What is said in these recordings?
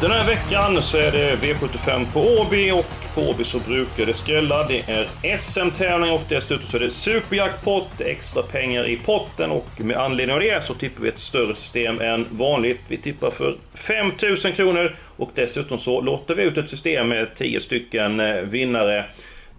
Den här veckan så är det V75 på Åby och på Åby så brukar det skrälla. Det är SM-tävling och dessutom så är det superjackpot, extra pengar i potten och med anledning av det så tippar vi ett större system än vanligt. Vi tippar för 5000 kronor och dessutom så låter vi ut ett system med 10 stycken eh, vinnare.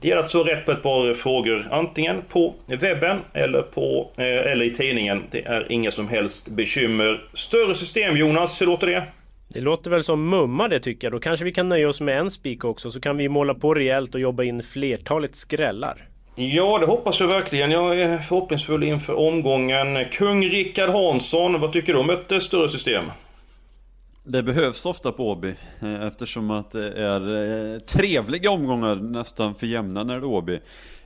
Det gäller att så rätt på ett par frågor, antingen på webben eller, på, eh, eller i tidningen. Det är inga som helst bekymmer. Större system Jonas, hur låter det? Det låter väl som mumma det tycker jag. Då kanske vi kan nöja oss med en spik också så kan vi måla på rejält och jobba in flertalet skrällar. Ja, det hoppas jag verkligen. Jag är förhoppningsfull inför omgången. Kung Rickard Hansson, vad tycker du om ett större system? Det behövs ofta på Åby eh, eftersom att det är eh, trevliga omgångar nästan för jämna när det är Åby.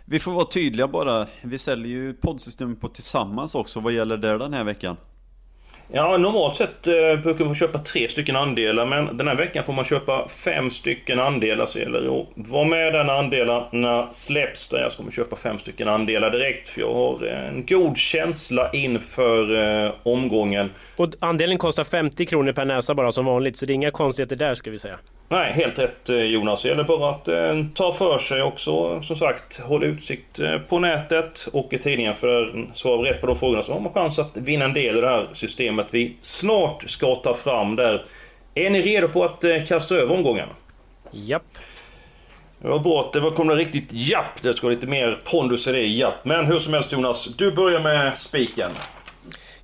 Vi får vara tydliga bara. Vi säljer ju poddsystemet på Tillsammans också. Vad gäller det den här veckan? Ja, normalt sett eh, brukar man köpa tre stycken andelar men den här veckan får man köpa fem stycken andelar så gäller det att vara med där när andelarna släpps där jag kommer köpa fem stycken andelar direkt för jag har en god känsla inför eh, omgången. Och andelen kostar 50 kronor per näsa bara som vanligt så det är inga konstigheter där ska vi säga. Nej, helt rätt eh, Jonas. Det gäller bara att eh, ta för sig också. Som sagt, håll utsikt eh, på nätet och i tidningen för svara rätt på de frågorna så har man chans att vinna en del i det här systemet vi snart ska ta fram där. Är ni redo på att eh, kasta över omgången? Japp. Det var bra att det var kom det riktigt japp. Det ska vara lite mer pondus i det japp. Men hur som helst Jonas, du börjar med spiken.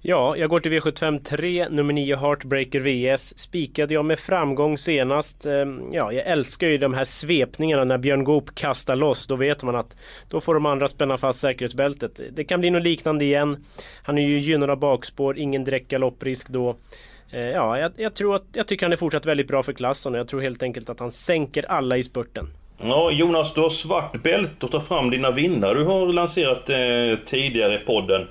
Ja, jag går till V75 3, nummer 9 Heartbreaker VS. Spikade jag med framgång senast. Ehm, ja, jag älskar ju de här svepningarna när Björn Goop kastar loss. Då vet man att då får de andra spänna fast säkerhetsbältet. Det kan bli något liknande igen. Han är ju gynnad av bakspår, ingen direkt galopprisk då. Ehm, ja, jag, jag, tror att, jag tycker han är fortsatt väldigt bra för klassen och jag tror helt enkelt att han sänker alla i spurten. Ja, Jonas, du har svart bälte och tar fram dina vinnare du har lanserat eh, tidigare i podden.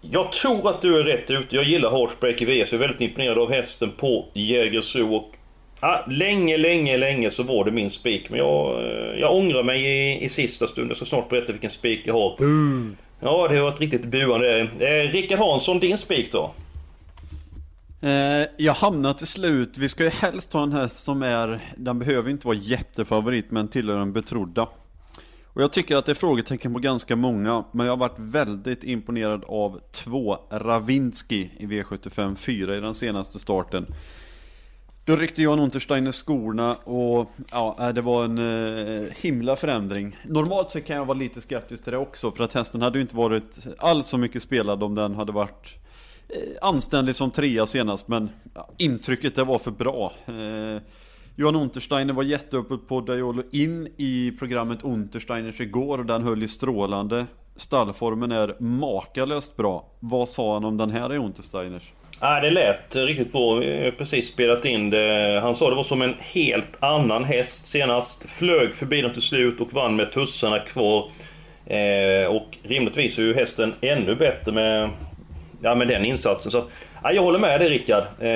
Jag tror att du är rätt ute. Jag gillar Heartbreaker VS. Jag är väldigt imponerad av hästen på Jägersro. Och ah, länge, länge, länge så var det min spik. Men jag, eh, jag ångrar mig i, i sista stund. Jag ska snart berätta vilken spik jag har. Mm. Ja, det har varit riktigt buande. Eh, Rickard Hansson, din spik då? Eh, jag hamnar till slut, vi ska ju helst ha en häst som är, den behöver inte vara jättefavorit men tillhör den betrodda. Och jag tycker att det är frågetecken på ganska många, men jag har varit väldigt imponerad av två Ravinski i V75 4 i den senaste starten. Då ryckte Jan Untersteiner skorna och ja, äh, det var en eh, himla förändring. Normalt så kan jag vara lite skeptisk till det också, för att hästen hade ju inte varit alls så mycket spelad om den hade varit eh, anständig som trea senast, men ja, intrycket det var för bra. Eh, Johan Untersteiner var jätteuppe på Daiolo in i programmet Untersteiners igår och den höll i strålande. Stallformen är makalöst bra. Vad sa han om den här i Untersteiners? Nej det lät riktigt bra. Vi har precis spelat in det. Han sa det var som en helt annan häst senast. Flög förbi den till slut och vann med tussarna kvar. Eh, och rimligtvis är ju hästen ännu bättre med, ja, med den insatsen. Så att, Ja, jag håller med dig Rickard. Eh,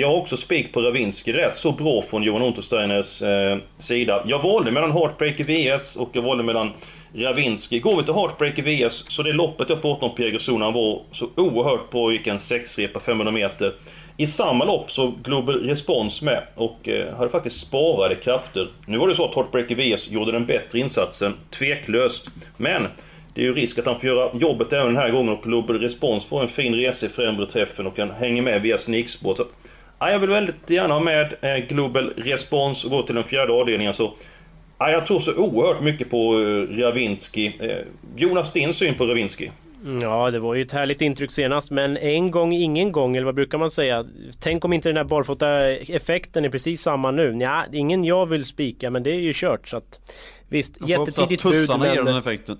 jag har också spik på Ravinski. Rätt så bra från Johan Untersteiners eh, sida. Jag valde mellan Heartbreaker VS och jag valde mellan Ravinski. Går vi till Heartbreaker VS så det loppet jag pratade om Pierre Jägersro var så oerhört bra. Gick en sexrepa 500 meter. I samma lopp så Global Response med och eh, hade faktiskt sparade krafter. Nu var det så att Heartbreaker VS gjorde den bättre insatsen, tveklöst. Men det är ju risk att han får göra jobbet även den här gången och Global Respons får en fin resa i främre träffen och kan hänga med via sneaksport. Så, ja, jag vill väldigt gärna ha med eh, Global Respons och gå till den fjärde avdelningen. Så, ja, jag tror så oerhört mycket på eh, Ravinski. Eh, Jonas, din syn på Ravinski? Ja, det var ju ett härligt intryck senast, men en gång ingen gång, eller vad brukar man säga? Tänk om inte den här barfota-effekten är precis samma nu? Ja, ingen jag vill spika, men det är ju kört. Så att, visst, jag jättetidigt bud. Tussarna ger den effekten.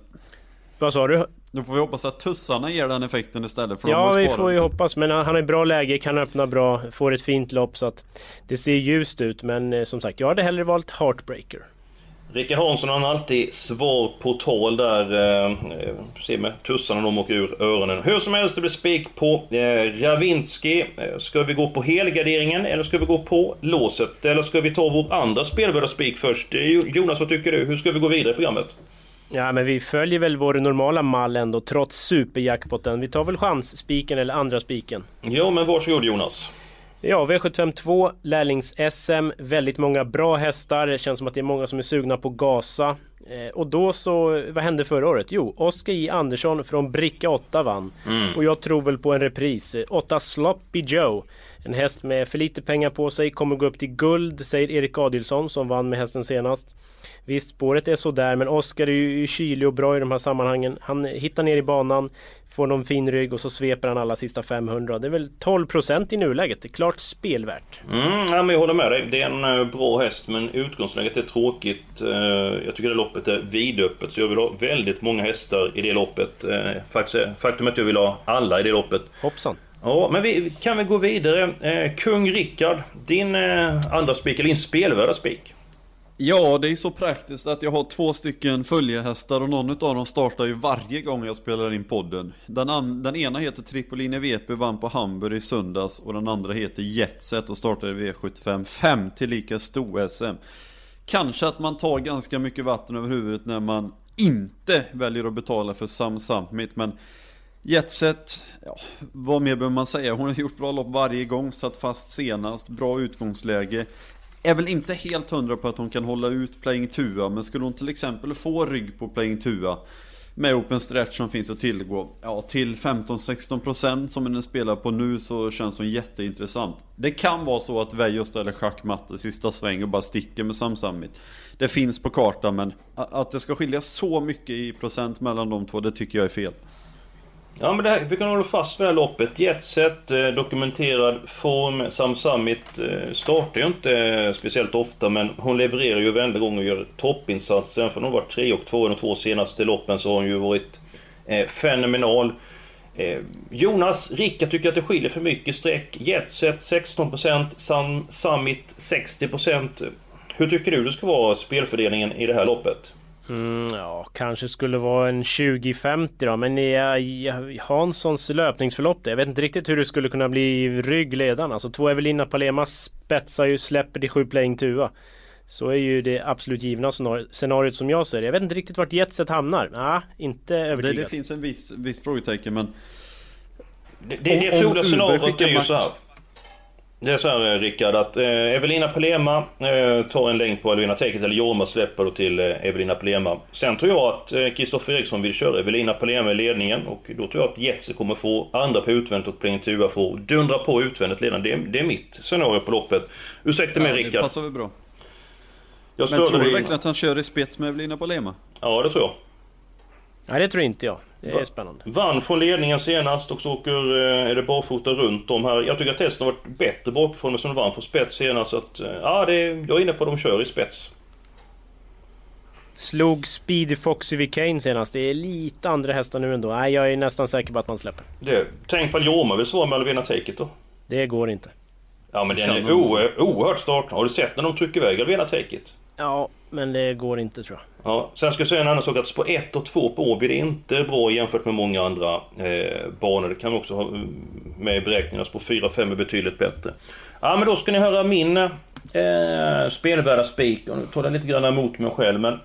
Vad sa du? Då får vi hoppas att tussarna ger den effekten istället för Ja, vi får ju hoppas. Men han har bra läge, kan öppna bra, får ett fint lopp så att det ser ljust ut. Men eh, som sagt, jag hade hellre valt Heartbreaker. Rickard Hansson han har alltid svar på tal där. Eh, se med tussarna de åker ur öronen. Hur som helst, det blir spik på eh, Ravinski. Eh, ska vi gå på helgarderingen eller ska vi gå på låset? Eller ska vi ta vår andra spelvärda spik först? Eh, Jonas, vad tycker du? Hur ska vi gå vidare i programmet? Ja men vi följer väl vår normala mall ändå trots superjackpotten. Vi tar väl chansspiken eller andra spiken. Ja men varsågod Jonas. Ja, V752, lärlings-SM, väldigt många bra hästar. Det känns som att det är många som är sugna på gasa. Eh, och då så, vad hände förra året? Jo, Oskar J Andersson från bricka 8 vann. Mm. Och jag tror väl på en repris. 8 Sloppy Joe. En häst med för lite pengar på sig, kommer gå upp till guld, säger Erik Adilsson som vann med hästen senast. Visst, spåret är sådär, men Oskar är ju kylig och bra i de här sammanhangen. Han hittar ner i banan, får någon fin rygg och så sveper han alla sista 500. Det är väl 12% i nuläget. Det är klart spelvärt. Mm, ja, men jag håller med dig. Det är en uh, bra häst, men utgångsläget är tråkigt. Uh, jag tycker det loppet är vidöppet, så jag vill ha väldigt många hästar i det loppet. Faktiskt, faktum är att jag vill ha alla i det loppet. Hoppsan. Ja, men vi kan vi gå vidare. Eh, Kung Rickard, din eh, andra spik, eller din spelvärda spik? Ja, det är så praktiskt att jag har två stycken följehästar och någon av dem startar ju varje gång jag spelar in podden. Den, den ena heter Tripoline VP, vann på Hamburg i söndags och den andra heter Jetset och startade V75 5 till lika stor-SM. Kanske att man tar ganska mycket vatten över huvudet när man inte väljer att betala för Sam Summit, men Jetset, ja, vad mer behöver man säga? Hon har gjort bra lopp varje gång, satt fast senast, bra utgångsläge. Är väl inte helt hundra på att hon kan hålla ut Playing Tua, men skulle hon till exempel få rygg på Playing Tua med Open Stretch som finns att tillgå, ja till 15-16% som den spelar på nu så känns hon jätteintressant. Det kan vara så att Veijo ställer schackmatt i sista sväng och bara sticker med Sam Summit. Det finns på kartan men att det ska skilja så mycket i procent mellan de två, det tycker jag är fel. Ja men det här, vi kan hålla fast vid det här loppet. Jetset, eh, dokumenterad form. Sam Summit eh, startar ju inte eh, speciellt ofta men hon levererar ju varenda gång och gör toppinsatser. Även om hon varit tre och 2 de två senaste loppen så har hon ju varit eh, fenomenal. Eh, Jonas, Rickard tycker att det skiljer för mycket streck. Jetset 16%, Sam Summit 60%. Hur tycker du det ska vara spelfördelningen i det här loppet? Mm, ja, kanske skulle vara en 20-50 då, men i, i Hanssons löpningsförlopp Jag vet inte riktigt hur det skulle kunna bli ryggledaren. Alltså två Evelina Palema spetsar ju, släpper till sju playing tua. Så är ju det absolut givna scenariot som jag ser det. Jag vet inte riktigt vart Jetset hamnar. Nej, inte övertygad. Det, det finns en viss, viss frågetecken men... Det, det, det troliga scenariot är ju så här. Det är så här eh, Rickard att eh, Evelina Pelema eh, tar en längd på Evelina Teket eller Jorma släpper då till eh, Evelina Pelema. Sen tror jag att Kristoffer eh, Eriksson vill köra Evelina Pelema i ledningen och då tror jag att Jetsi kommer få andra på utvändigt och Plentua får dundra på utvändigt ledande. Det, det, är mitt scenario på loppet. Ursäkta mig ja, Rickard. Det passar väl bra. Jag Men tror du verkligen att han kör i spets med Evelina Pelema? Ja det tror jag. Nej det tror inte jag. Det är spännande. Vann från ledningen senast och så åker, eh, är det barfota runt om här. Jag tycker att testen har varit bättre bakifrån men som vann från spets senast. Så att, eh, ja, det är, jag är inne på att de kör i spets. Slog Speedy Foxy vid Kane senast. Det är lite andra hästar nu ändå. Nej, jag är nästan säker på att man släpper. Det, tänk fall Jorma vill svara med Alvena Take It då? Det går inte. Ja men den är oerhört start. Har du sett när de trycker iväg Alvena Take It? Ja, men det går inte tror jag. Ja, sen ska jag säga en annan sak att spår 1 och 2 på Åby, det är inte bra jämfört med många andra eh, banor. Det kan vi också ha mm, med i beräkningarna. Spår 4 och 5 är betydligt bättre. Ja, men då ska ni höra min eh, spelvärda spik. Nu tar jag lite grann emot mig själv, men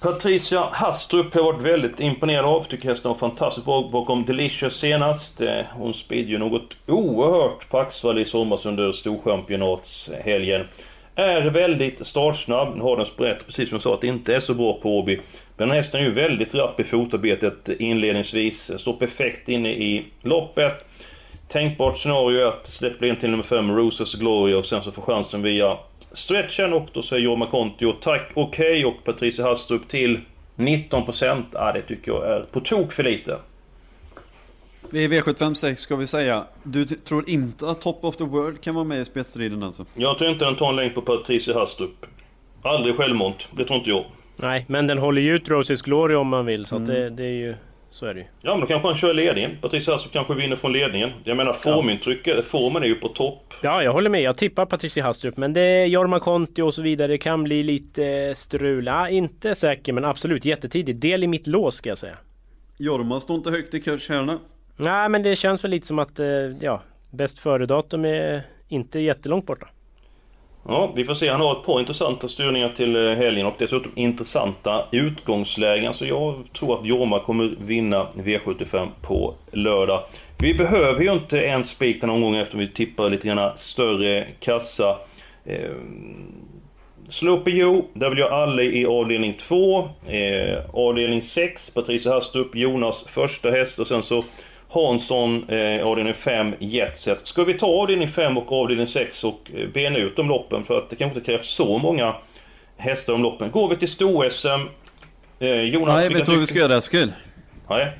Patricia Hastrup har jag varit väldigt imponerad av. Tycker hästen var fantastiskt bra bakom Delicious senast. Eh, hon spydde ju något oerhört på Axvall i somras under Storchampionatshelgen. Är väldigt startsnabb, nu har den sprätt precis som jag sa att det inte är så bra på Åby. Men den hästen är ju väldigt rapp i fotarbetet inledningsvis, står perfekt inne i loppet. Tänkbart scenario är att släppa in till nummer 5, Rosas Gloria och sen så får chansen via stretchen och då säger Jorma Kontio tack okej okay, och Patricia Hastrup till 19%. Ja, det tycker jag är på tok för lite. Vi är V75 6 ska vi säga. Du tror inte att Top of the World kan vara med i spetsstriden alltså? Jag tror inte den tar en längd på Patricia Hastrup. Aldrig självmant, det tror inte jag. Nej, men den håller ju ut Roses Glory om man vill. Så att det, det är ju... Så är det ju. Ja men då kanske han kör ledningen. Patricia Hastrup kanske vinner från ledningen. Jag menar formintrycket, formen är ju på topp. Ja, jag håller med. Jag tippar Patricia Hastrup. Men det är Jorma Konti och så vidare. Det kan bli lite strul. Ja, inte säker, men absolut jättetidigt. Del i mitt lås ska jag säga. Jorma står inte högt i kurs här nu. Nej, men det känns väl lite som att, eh, ja, bäst före-datum är inte jättelångt borta. Ja, vi får se. Han har ett par intressanta styrningar till eh, helgen och dessutom intressanta utgångslägen. Så jag tror att Jorma kommer vinna V75 på lördag. Vi behöver ju inte en spik den omgången efter vi tippar lite grann större kassa. Eh, Slope Jo, där vill jag alla i avdelning 2. Eh, avdelning 6, Patricia Hastrup, Jonas första häst och sen så Hansson, eh, avdelning 5, Jetset. Ska vi ta avdelning 5 och avdelning 6 och eh, bena ut de loppen? För att det kanske inte krävs så många hästar om loppen. Går vi till sto-SM. Eh, Jonas... Nej, vet du vad vi ska göra Eskil? Nej.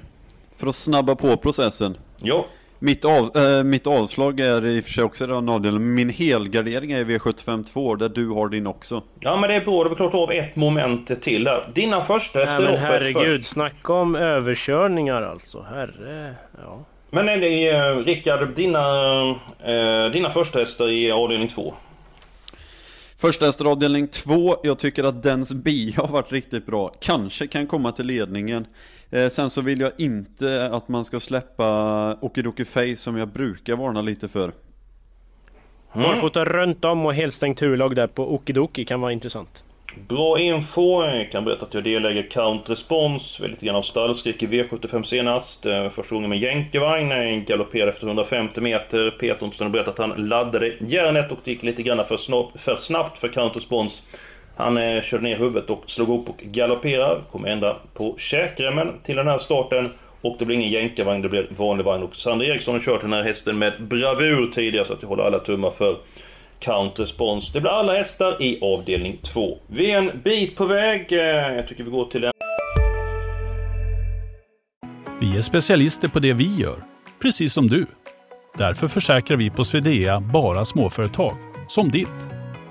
För att snabba på processen. Ja. Mitt, av, äh, mitt avslag är i och för sig också den avdelningen. Min helgardering är i V75 2 där du har din också. Ja men det är bra, det var klart av ett moment till där. Dina första Nej, hästar men herregud, först. snacka om överkörningar alltså. Herre... Ja. Men är det, eh, Rickard, dina, eh, dina första hästar i avdelning 2? Första hästar avdelning 2, jag tycker att Dens Bi har varit riktigt bra. Kanske kan komma till ledningen. Eh, sen så vill jag inte att man ska släppa Okidoki Face som jag brukar varna lite för. Barfota runt om och helstängt huvudlag där på Okidoki kan vara intressant. Bra info. Jag kan berätta att jag deläger Count Response. Lite grann av stallskrik i V75 senast. Eh, Första gången med jänkarvagn. Galopperade efter 150 meter. Peter Olsson har berättat att han laddade järnet och det gick lite grann för snabbt för, snabbt för Count Response. Han eh, körde ner huvudet och slog upp och galopperar. Kommer ändra på käkremmen till den här starten. Och det blir ingen jänkarvagn, det blir vanlig vagn. Och Sandra Eriksson har kört den här hästen med bravur tidigare så att jag håller alla tummar för Count Response. Det blir alla hästar i avdelning 2. Vi är en bit på väg. Eh, jag tycker vi går till den. Vi är specialister på det vi gör, precis som du. Därför försäkrar vi på Swedea bara småföretag, som ditt.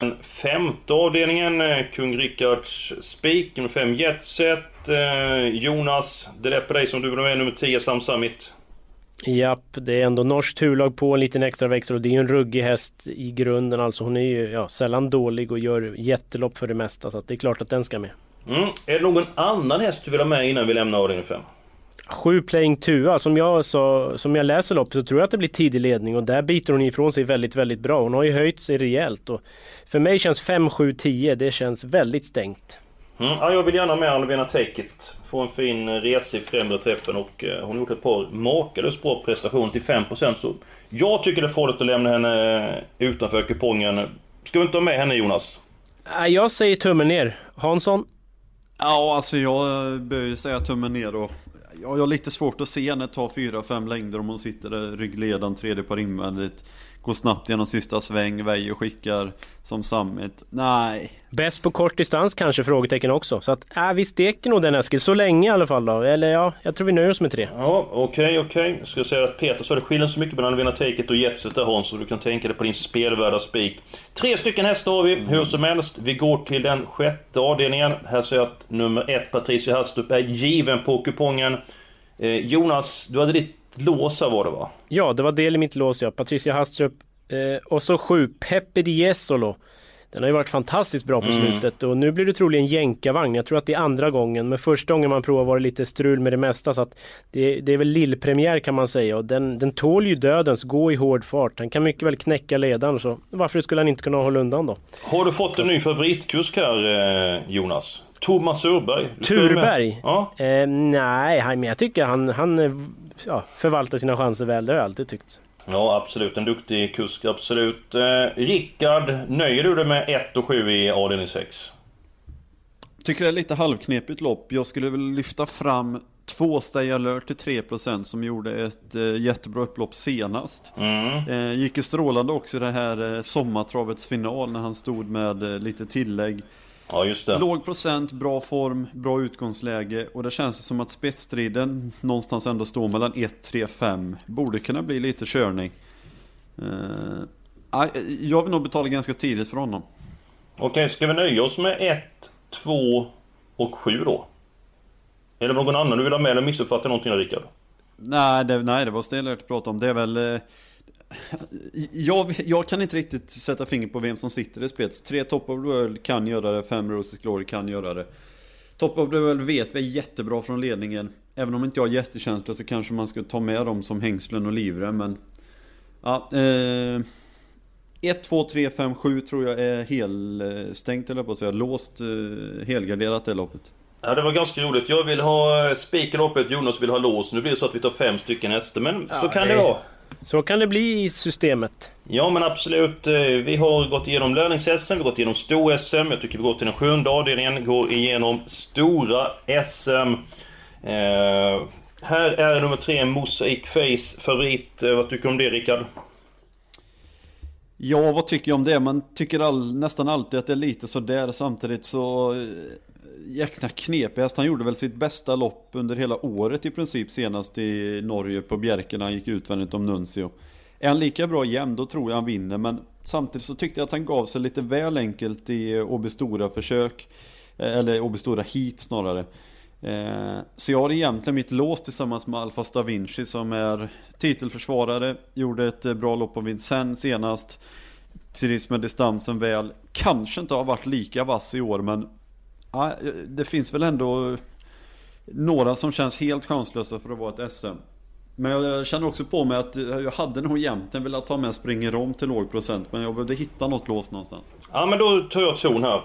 Den femte avdelningen, eh, Kung Rickards Spik, nummer 5 Jetset. Eh, Jonas, det är på dig som du vill vara med, nummer 10 Sam Summit. Japp, det är ändå norskt huvudlag på en liten extra växel och det är ju en ruggig häst i grunden alltså. Hon är ju ja, sällan dålig och gör jättelopp för det mesta så att det är klart att den ska med. Mm. Är det någon annan häst du vill ha med innan vi lämnar avdelning 5? Sju Playing Tua, som jag, sa, som jag läser loppet så tror jag att det blir tidig ledning och där biter hon ifrån sig väldigt, väldigt bra. Hon har ju höjt sig rejält och för mig känns 5, 7, 10, det känns väldigt stängt. Mm. Ja, jag vill gärna med Alvena Take It. Få en fin eh, resa i främre träffen och eh, hon har gjort ett par makalöst bra prestationer till 5% så jag tycker det är farligt att lämna henne eh, utanför kupongen. Ska vi inte ha med henne Jonas? Jag säger tummen ner. Hansson? Ja, alltså jag bör ju säga tummen ner och jag har lite svårt att se henne ta 4-5 längder om hon sitter där ryggledan, tredje par invändigt. Går snabbt genom sista sväng, väjer och skickar som Summit. Nej. Bäst på kort distans kanske? Frågetecken också. Så att, äh, vi steker nog den Eskil, så länge i alla fall då. Eller ja, jag tror vi nöjer oss med tre. Ja, okej, okej. Jag ska säga att Peter sa det skiljer så mycket mellan It och Jetset där Hans, så du kan tänka dig på din spelvärda spik. Tre stycken hästar har vi, hur som helst. Vi går till den sjätte avdelningen. Här ser jag att nummer ett, Patricia Hastrup, är given på kupongen. Eh, Jonas, du hade ditt lås här var det va? Ja, det var del i mitt lås ja. Patricia Hastrup. Eh, och så sju, Peppe Di Jesolo. Den har ju varit fantastiskt bra på Mm. slutet och nu blir det troligen jänkarvagn. Jag tror att det är andra gången. Men första gången man provar var det lite strul med det mesta. Så att det, det är väl lillpremiär kan man säga. Och den, den tål ju dödens, gå i hård fart. Den kan mycket väl knäcka ledaren. Så varför skulle han inte kunna hålla undan då? Har du fått en ny favoritkusk här eh, Jonas? Thomas Urberg. Turberg? Ja. Eh, nej, men jag tycker han, han eh, ja, förvaltar sina chanser väl. Det har jag alltid tyckt. Ja, absolut. En duktig kusk, absolut. Eh, Rickard, nöjer du dig med 1 och 7 i avdelning 6? Tycker det är lite halvknepigt lopp. Jag skulle väl lyfta fram två Stay Alert till 3% som gjorde ett eh, jättebra upplopp senast. Mm. Eh, gick ju strålande också i det här eh, sommartravets final när han stod med eh, lite tillägg. Ja, just det. Låg procent, bra form, bra utgångsläge och det känns som att spetsstriden någonstans ändå står mellan 1, 3, 5. Borde kunna bli lite körning. Eh, jag vill nog betala ganska tidigt för honom. Okej, ska vi nöja oss med 1, 2 och 7 då? Eller någon annan du vill ha med eller missuppfattar någonting Rickard? Nej, det, nej, det var Stellert att prata om. Det är väl... Eh, jag, jag, kan inte riktigt sätta finger på vem som sitter i spets. Tre Top of the World kan göra det, fem Roses Glory kan göra det. Top of the World vet vi är jättebra från ledningen. Även om inte jag har jättekänsla så kanske man ska ta med dem som hängslen och livrem, men... Ja, eh, 1, 2, 3, 5, 7 tror jag är helstängt eller på att säga. Låst, eh, helgarderat det loppet. Ja, det var ganska roligt. Jag vill ha spik i loppet, Jonas vill ha lås. Nu blir det så att vi tar fem stycken hästar, men ja, så kan det, det vara. Så kan det bli i systemet. Ja men absolut. Eh, vi har gått igenom lärlings-SM, vi har gått igenom stor-SM. Jag tycker vi går till den sjunde avdelningen, går igenom stora SM. Eh, här är nummer tre, Mosaic Face, favorit. Eh, vad tycker du om det Rickard? Ja, vad tycker jag om det? Man tycker all, nästan alltid att det är lite sådär. Samtidigt så eh, jäkla knepigast. Han gjorde väl sitt bästa lopp under hela året i princip senast i Norge på Bjerke när han gick utvändigt om Nuncio. Är han lika bra jämn då tror jag han vinner men samtidigt så tyckte jag att han gav sig lite väl enkelt i Åby Stora försök. Eh, eller Åby Stora heat snarare. Eh, så jag har egentligen mitt lås tillsammans med Alfa Stavinci som är titelförsvarare. Gjorde ett eh, bra lopp på Vincennes senast. Trivs med distansen väl. Kanske inte har varit lika vass i år men ja, det finns väl ändå några som känns helt chanslösa för att vara ett SM. Men jag känner också på mig att jag hade nog jämten velat ta med springer om till låg procent. Men jag behövde hitta något lås någonstans. Ja men då tar jag ton här.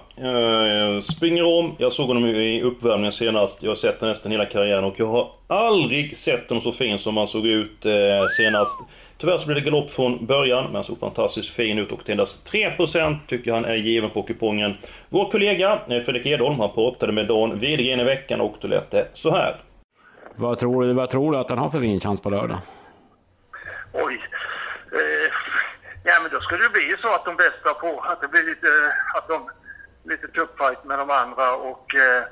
Uh, springer om. Jag såg honom i uppvärmningen senast. Jag har sett honom nästan hela karriären och jag har aldrig sett honom så fin som han såg ut uh, senast. Tyvärr så blev det galopp från början, men han såg fantastiskt fin ut och till endast 3% tycker han är given på kupongen. Vår kollega eh, Fredrik Edholm, han pratade med Dan Widegren i veckan och då lät det så här. Vad tror du, vad tror du att han har för vinchans på lördag? Oj. Eh, ja, men då skulle det bli så att de bästa på, att det blir lite, att de, lite tuppfight med de andra och eh,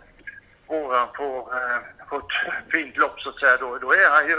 våran får, eh, får ett fint lopp så att säga. Då, då är han ju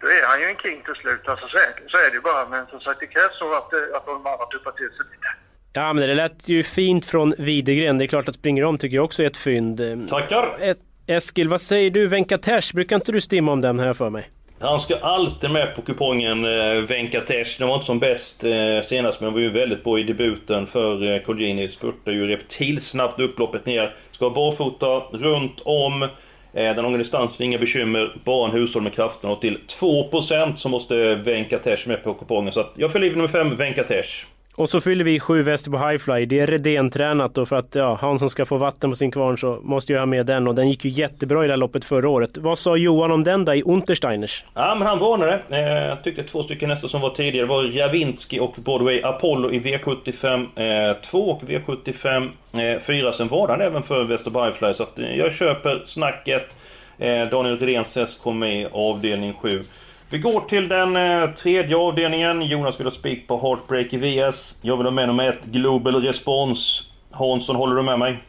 då är han ju en king till slut. Alltså, så, är, så är det ju bara. Men som sagt, det krävs så att, eh, att de andra tuppar till sig lite. Ja, men det lät ju fint från Widegren. Det är klart att springer om tycker jag också är ett fynd. Tackar! Ett, Eskil, vad säger du? Venkatesh, brukar inte du stimma om den här för mig? Han ska alltid med på kupongen eh, Venkatesh. Den var inte som bäst eh, senast men var ju väldigt bra i debuten för eh, Colgjini. Spurtade ju reptilsnabbt upploppet ner. Ska vara barfota runt om. Eh, den långa distansen, inga bekymmer. Bara en hushåll med krafterna. och till 2% så måste Venkatesh med på kupongen. Så att jag följer nummer 5, Venkatesh. Och så fyller vi sju väster på highfly. Det är Redén-tränat och för att ja, Hansson ska få vatten på sin kvarn så måste jag ha med den och den gick ju jättebra i det här loppet förra året. Vad sa Johan om den då i Untersteiners? Ja men han varnade. Eh, jag tyckte två stycken nästa som var tidigare var Javinski och Broadway Apollo i V75 eh, 2 och V75 eh, 4. Sen var han även för Väster på highfly så att eh, jag köper snacket. Eh, Daniel Redéns häst kom med i avdelning 7. Vi går till den eh, tredje avdelningen. Jonas vill ha spik på Heartbreak i VS. Jag vill ha med nummer ett, Global Response. Hansson, håller du med mig?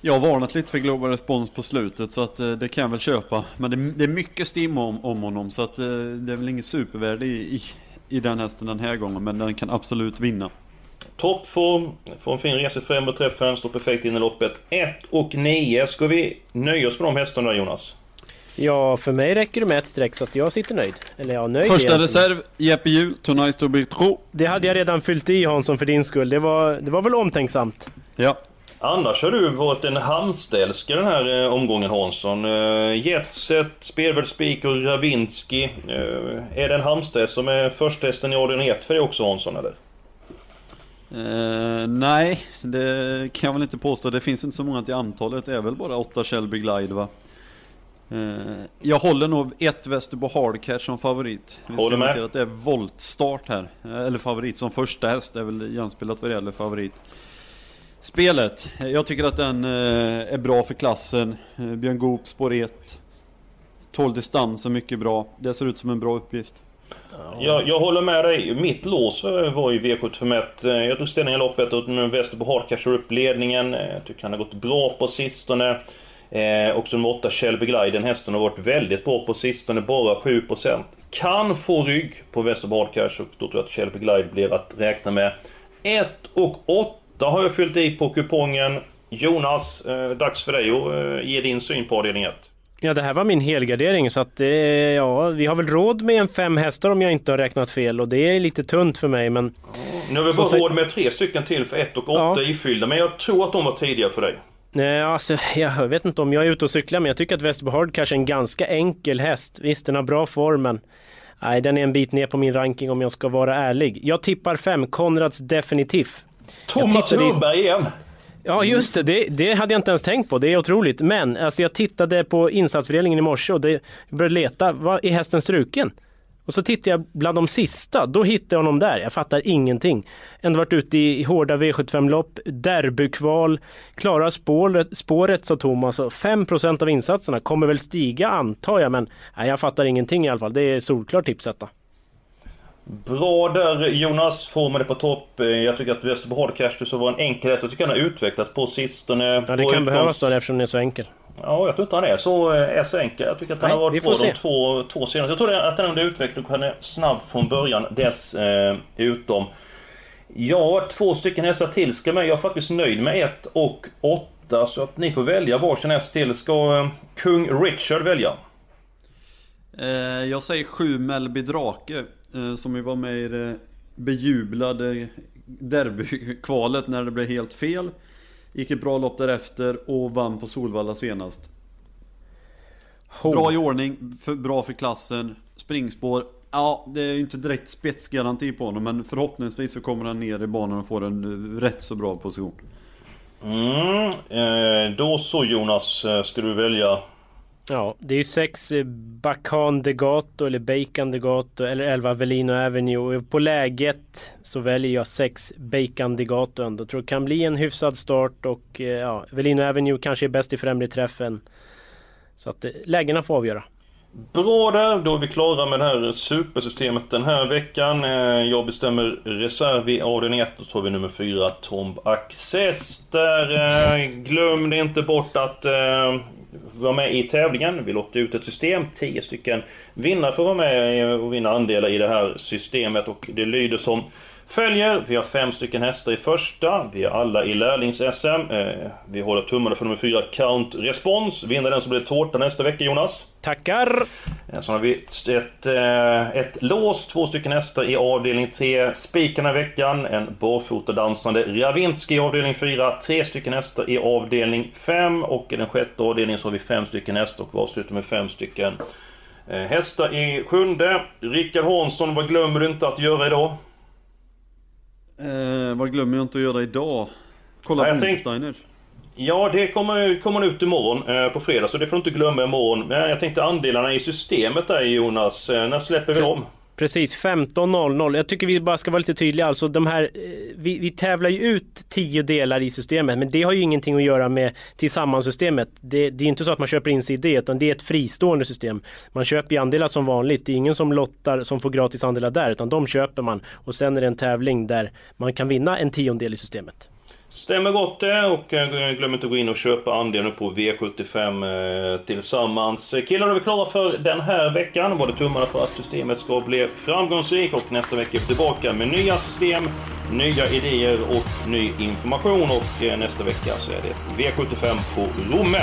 Jag har varnat lite för Global Response på slutet så att eh, det kan jag väl köpa. Men det, det är mycket stim om, om honom så att eh, det är väl inget supervärde i, i, i den hästen den här gången. Men den kan absolut vinna. Toppform, får en fin resa framåt träffen, står perfekt in i loppet. 1 och 9. Ska vi nöja oss med de hästarna Jonas? Ja, för mig räcker det med ett streck så att jag sitter nöjd. Eller ja, nöjd Första reserv, Jeppe Hjul, Tonight's to be true. Det hade jag redan fyllt i Hansson för din skull. Det var, det var väl omtänksamt? Ja. Annars har du varit en Halmstadälskare den här eh, omgången Hansson. Eh, Jetset, Spelvärd Spik och Ravinski. Eh, är det en Halmstad som är första i avdelning 1 för dig också Hansson eller? Eh, nej, det kan jag väl inte påstå. Det finns inte så många till antalet. Det är väl bara åtta Shelby Glide va? Eh, jag håller nog ett Västerbo Hardcash som favorit. Vi Håller med. att det är voltstart här. Eh, Eller favorit som första häst, det är väl jämspelat vad det gäller favorit. Spelet, eh, jag tycker att den är bra för klassen. Björn Goop, spår 1. Tål distansen mycket bra. Det ser ut som en bra uppgift. Jag, jag håller med dig. Mitt lås var ju V751. Eh, Jag tog ställning i loppet och Västerbo Hardcash upp ledningen. Jag tycker han har gått bra på sistone. Eh, också nummer 8 Shelby Glide, den hästen har varit väldigt bra på sistone, bara 7%. Kan få rygg på Västerbo Hardcash och då tror jag att Shelby Glide blir att räkna med. 1 och 8 har jag fyllt i på kupongen. Jonas, eh, dags för dig att eh, ge din syn på avdelning 1. Ja, det här var min helgardering så att eh, ja, vi har väl råd med en fem hästar om jag inte har räknat fel och det är lite tunt för mig men... Nu har vi bara råd med tre stycken till för 1 och 8 Ja. ifyllda, men jag tror att de var tidiga för dig. Nej, alltså, jag vet inte om jag är ute och cyklar men jag tycker att Västerbo Hard kanske är en ganska enkel häst. Visst, den har bra form men... Nej, den är en bit ner på min ranking om jag ska vara ärlig. Jag tippar fem, Konrads Definitiv. Thomas i- Lundberg igen! Ja just det, det, det hade jag inte ens tänkt på, det är otroligt. Men alltså jag tittade på insatsfördelningen i morse och det, jag började leta, vad är hästen struken? Och så tittade jag bland de sista, då hittade jag honom där. Jag fattar ingenting. Ändå varit ute i hårda V75-lopp, derbykval, klarar spåret, spåret sa Thomas och 5% av insatserna kommer väl stiga antar jag men nej, jag fattar ingenting i alla fall. Det är solklart tipsetta. Bra där Jonas, formen är på topp. Jag tycker att Västerbo Hardcash så var en enkel häst. Jag tycker han har utvecklats på sistone. Ja det kan utgångs- behövas då eftersom den är så enkel. Ja, jag tror inte han är så, eh, är så enkel. Jag tycker att han Nej, har varit bra de två, två senaste. Jag tror att han är under utveckling och han är snabb från början dessutom. Ja, två stycken hästar till ska med. Jag är faktiskt nöjd med ett och åtta. Så att ni får välja varsin häst till. Ska eh, kung Richard välja? Eh, jag säger 7 Melby Drake. Eh, som ju var med i det bejublade derbykvalet när det blev helt fel. Gick ett bra lopp därefter och vann på Solvalla senast. Bra i ordning, för, bra för klassen, springspår. Ja, det är ju inte direkt spetsgaranti på honom men förhoppningsvis så kommer han ner i banan och får en eh, rätt så bra position. Mm, eh, då så Jonas, eh, ska du välja Ja, det är ju sex eh, Bacan de Gato eller Bacon de Gato eller 11 Velino Avenue. Och På läget så väljer jag sex Bacon de Gato ändå. Tror det kan bli en hyfsad start och eh, ja, Velino Avenue kanske är bäst i främre träffen. Så att eh, lägena får avgöra. Bra där, då är vi klara med det här supersystemet den här veckan. Jag bestämmer reserv i avdelning 1 och så har vi nummer 4, Tomb Access. Där, glöm det inte bort att vara med i tävlingen. Vi lottar ut ett system, 10 stycken vinnare får vara med och vinna andelar i det här systemet och det lyder som följer. Vi har fem stycken hästar i första. Vi är alla i lärlings-SM. Eh, Vi håller tummarna för nummer 4, Count Response. Vinner den som blir tårta nästa vecka, Jonas. Tackar! Eh, Så har vi ett, eh, ett lås, två stycken hästar i avdelning 3. Spikarna i veckan, en barfotadansande Ravinski i avdelning 4. Tre stycken hästar i avdelning 5. Och i den sjätte avdelningen så har vi fem stycken hästar och vi avslutar med fem stycken hästar i sjunde. Rickard Hansson, vad glömmer du inte att göra idag? Eh, vad glömmer jag inte att göra idag? Kolla Ja, på Untersteiners. Ja, det kommer, kommer ut imorgon eh, på fredag, så det får du inte glömma imorgon. Men jag tänkte andelarna i systemet där Jonas, eh, när släpper vi dem? Precis, 15.00. Jag tycker vi bara ska vara lite tydliga. Alltså de här, eh, vi, vi tävlar ju ut tio delar i systemet men det har ju ingenting att göra med tillsammansystemet. Det, det är inte så att man köper in sig i det utan det är ett fristående system. Man köper ju andelar som vanligt. Det är ingen som lottar som får gratis andelar där utan de köper man och sen är det en tävling där man kan vinna en tiondel i systemet. Stämmer gott det och eh, glöm inte att gå in och köpa andelen på V75 eh, tillsammans. Eh, killar, då är vi klara för den här veckan. Både tummarna för att systemet ska bli framgångsrikt och nästa vecka är vi tillbaka med nya system, nya idéer och ny information och nästa vecka så är det V75 på Romme.